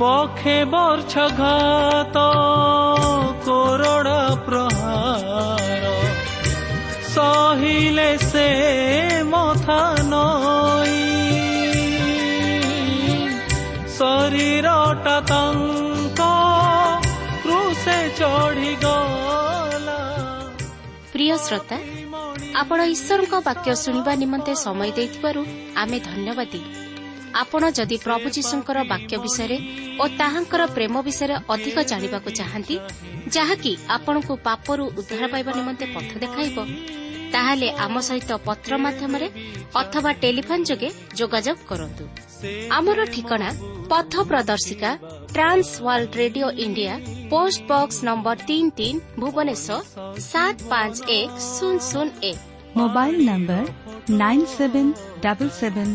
ବକ୍ଷେ ବର୍ଷ ଘାତ କୋରଡ଼ା ପ୍ରହାର। ସହିଲେ ସେ ମଥା ନଇ ଶରୀରଟା ତାଙ୍କ କୃଷେ ଚଢ଼ିଗଲା। ପ୍ରିୟ ଶ୍ରୋତା ଆପଣ ଈଶ୍ୱରଙ୍କ ବାକ୍ୟ ଶୁଣିବା ନିମନ୍ତେ ସମୟ ଦେଇଥିବାରୁ ଆମେ ଧନ୍ୟବାଦୀ। ଆପଣ ଯଦି ପ୍ରଭୁ ଯୀଶୁଙ୍କର ବାକ୍ୟ ବିଷୟରେ ଓ ତାହାଙ୍କର ପ୍ରେମ ବିଷୟରେ ଅଧିକ ଜାଣିବାକୁ ଚାହାନ୍ତି ଯାହାକି ଆପଣଙ୍କୁ ପାପରୁ ଉଦ୍ଧାର ପାଇବା ନିମନ୍ତେ ପଥ ଦେଖାଇବ ତାହେଲେ ଆମ ସହିତ ପତ୍ର ମାଧ୍ୟମରେ ଅଥବା ଟେଲିଫୋନ୍ ଯୋଗେ ଯୋଗାଯୋଗ କରନ୍ତୁ। ଆମର ଠିକଣା ପଥ ପ୍ରଦର୍ଶିକା Trans World Radio India post box number ତିନି ତିନି ଭୁବନେଶ୍ୱର ସାତ ପାଞ୍ଚ ଏକ ଶୂନ ଶୂନ ଏକ। Mobile number nine seven double seven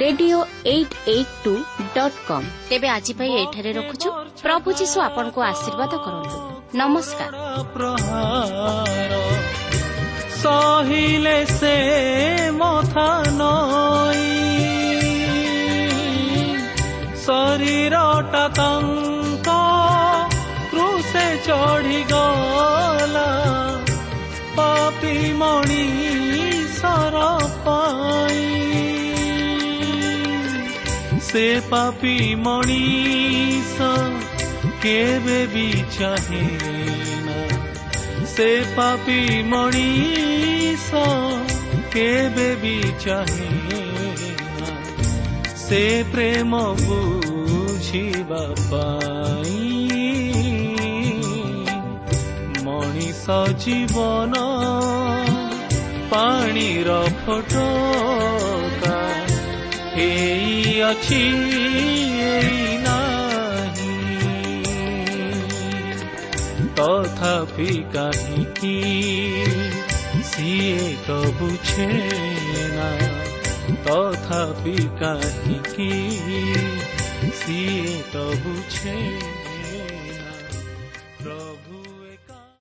radio eight eight two dot com. ତେବେ ଆଜି ପାଇଁ ଏଠାରେ ରଖୁଛୁ। ପ୍ରଭୁ ଯୀଶୁ ଆପଣଙ୍କୁ ଆଶୀର୍ବାଦ କରନ୍ତୁ। ନମସ୍କାର। ସହିଲେ ସେ ମଥା ନଇ ଶରୀରଟା ତାଙ୍କ କୃଷେ ଚଢ଼ିଗଲା। ପାପି ମଣିଷର ସେ ପାପି ମଣିଷ କେବେ ବି ଚାହେଁନା ସେ ପାପି ମଣିଷ କେବେ ବି ଚାହେଁନା ସେ ପ୍ରେମ ବୁଝିବା ପାଇଁ ମଣିଷ ଜୀବନ ପାଣିର ଫଟକା ଏଇ ଅଛି ଏଇ ନାହିଁ ତଥାପି କାହିଁକି ସିଏ ତ ବୁଝେନା ତଥାପି କାହିଁକି ସିଏ ତ ବୁଝେନା ପ୍ରଭୁ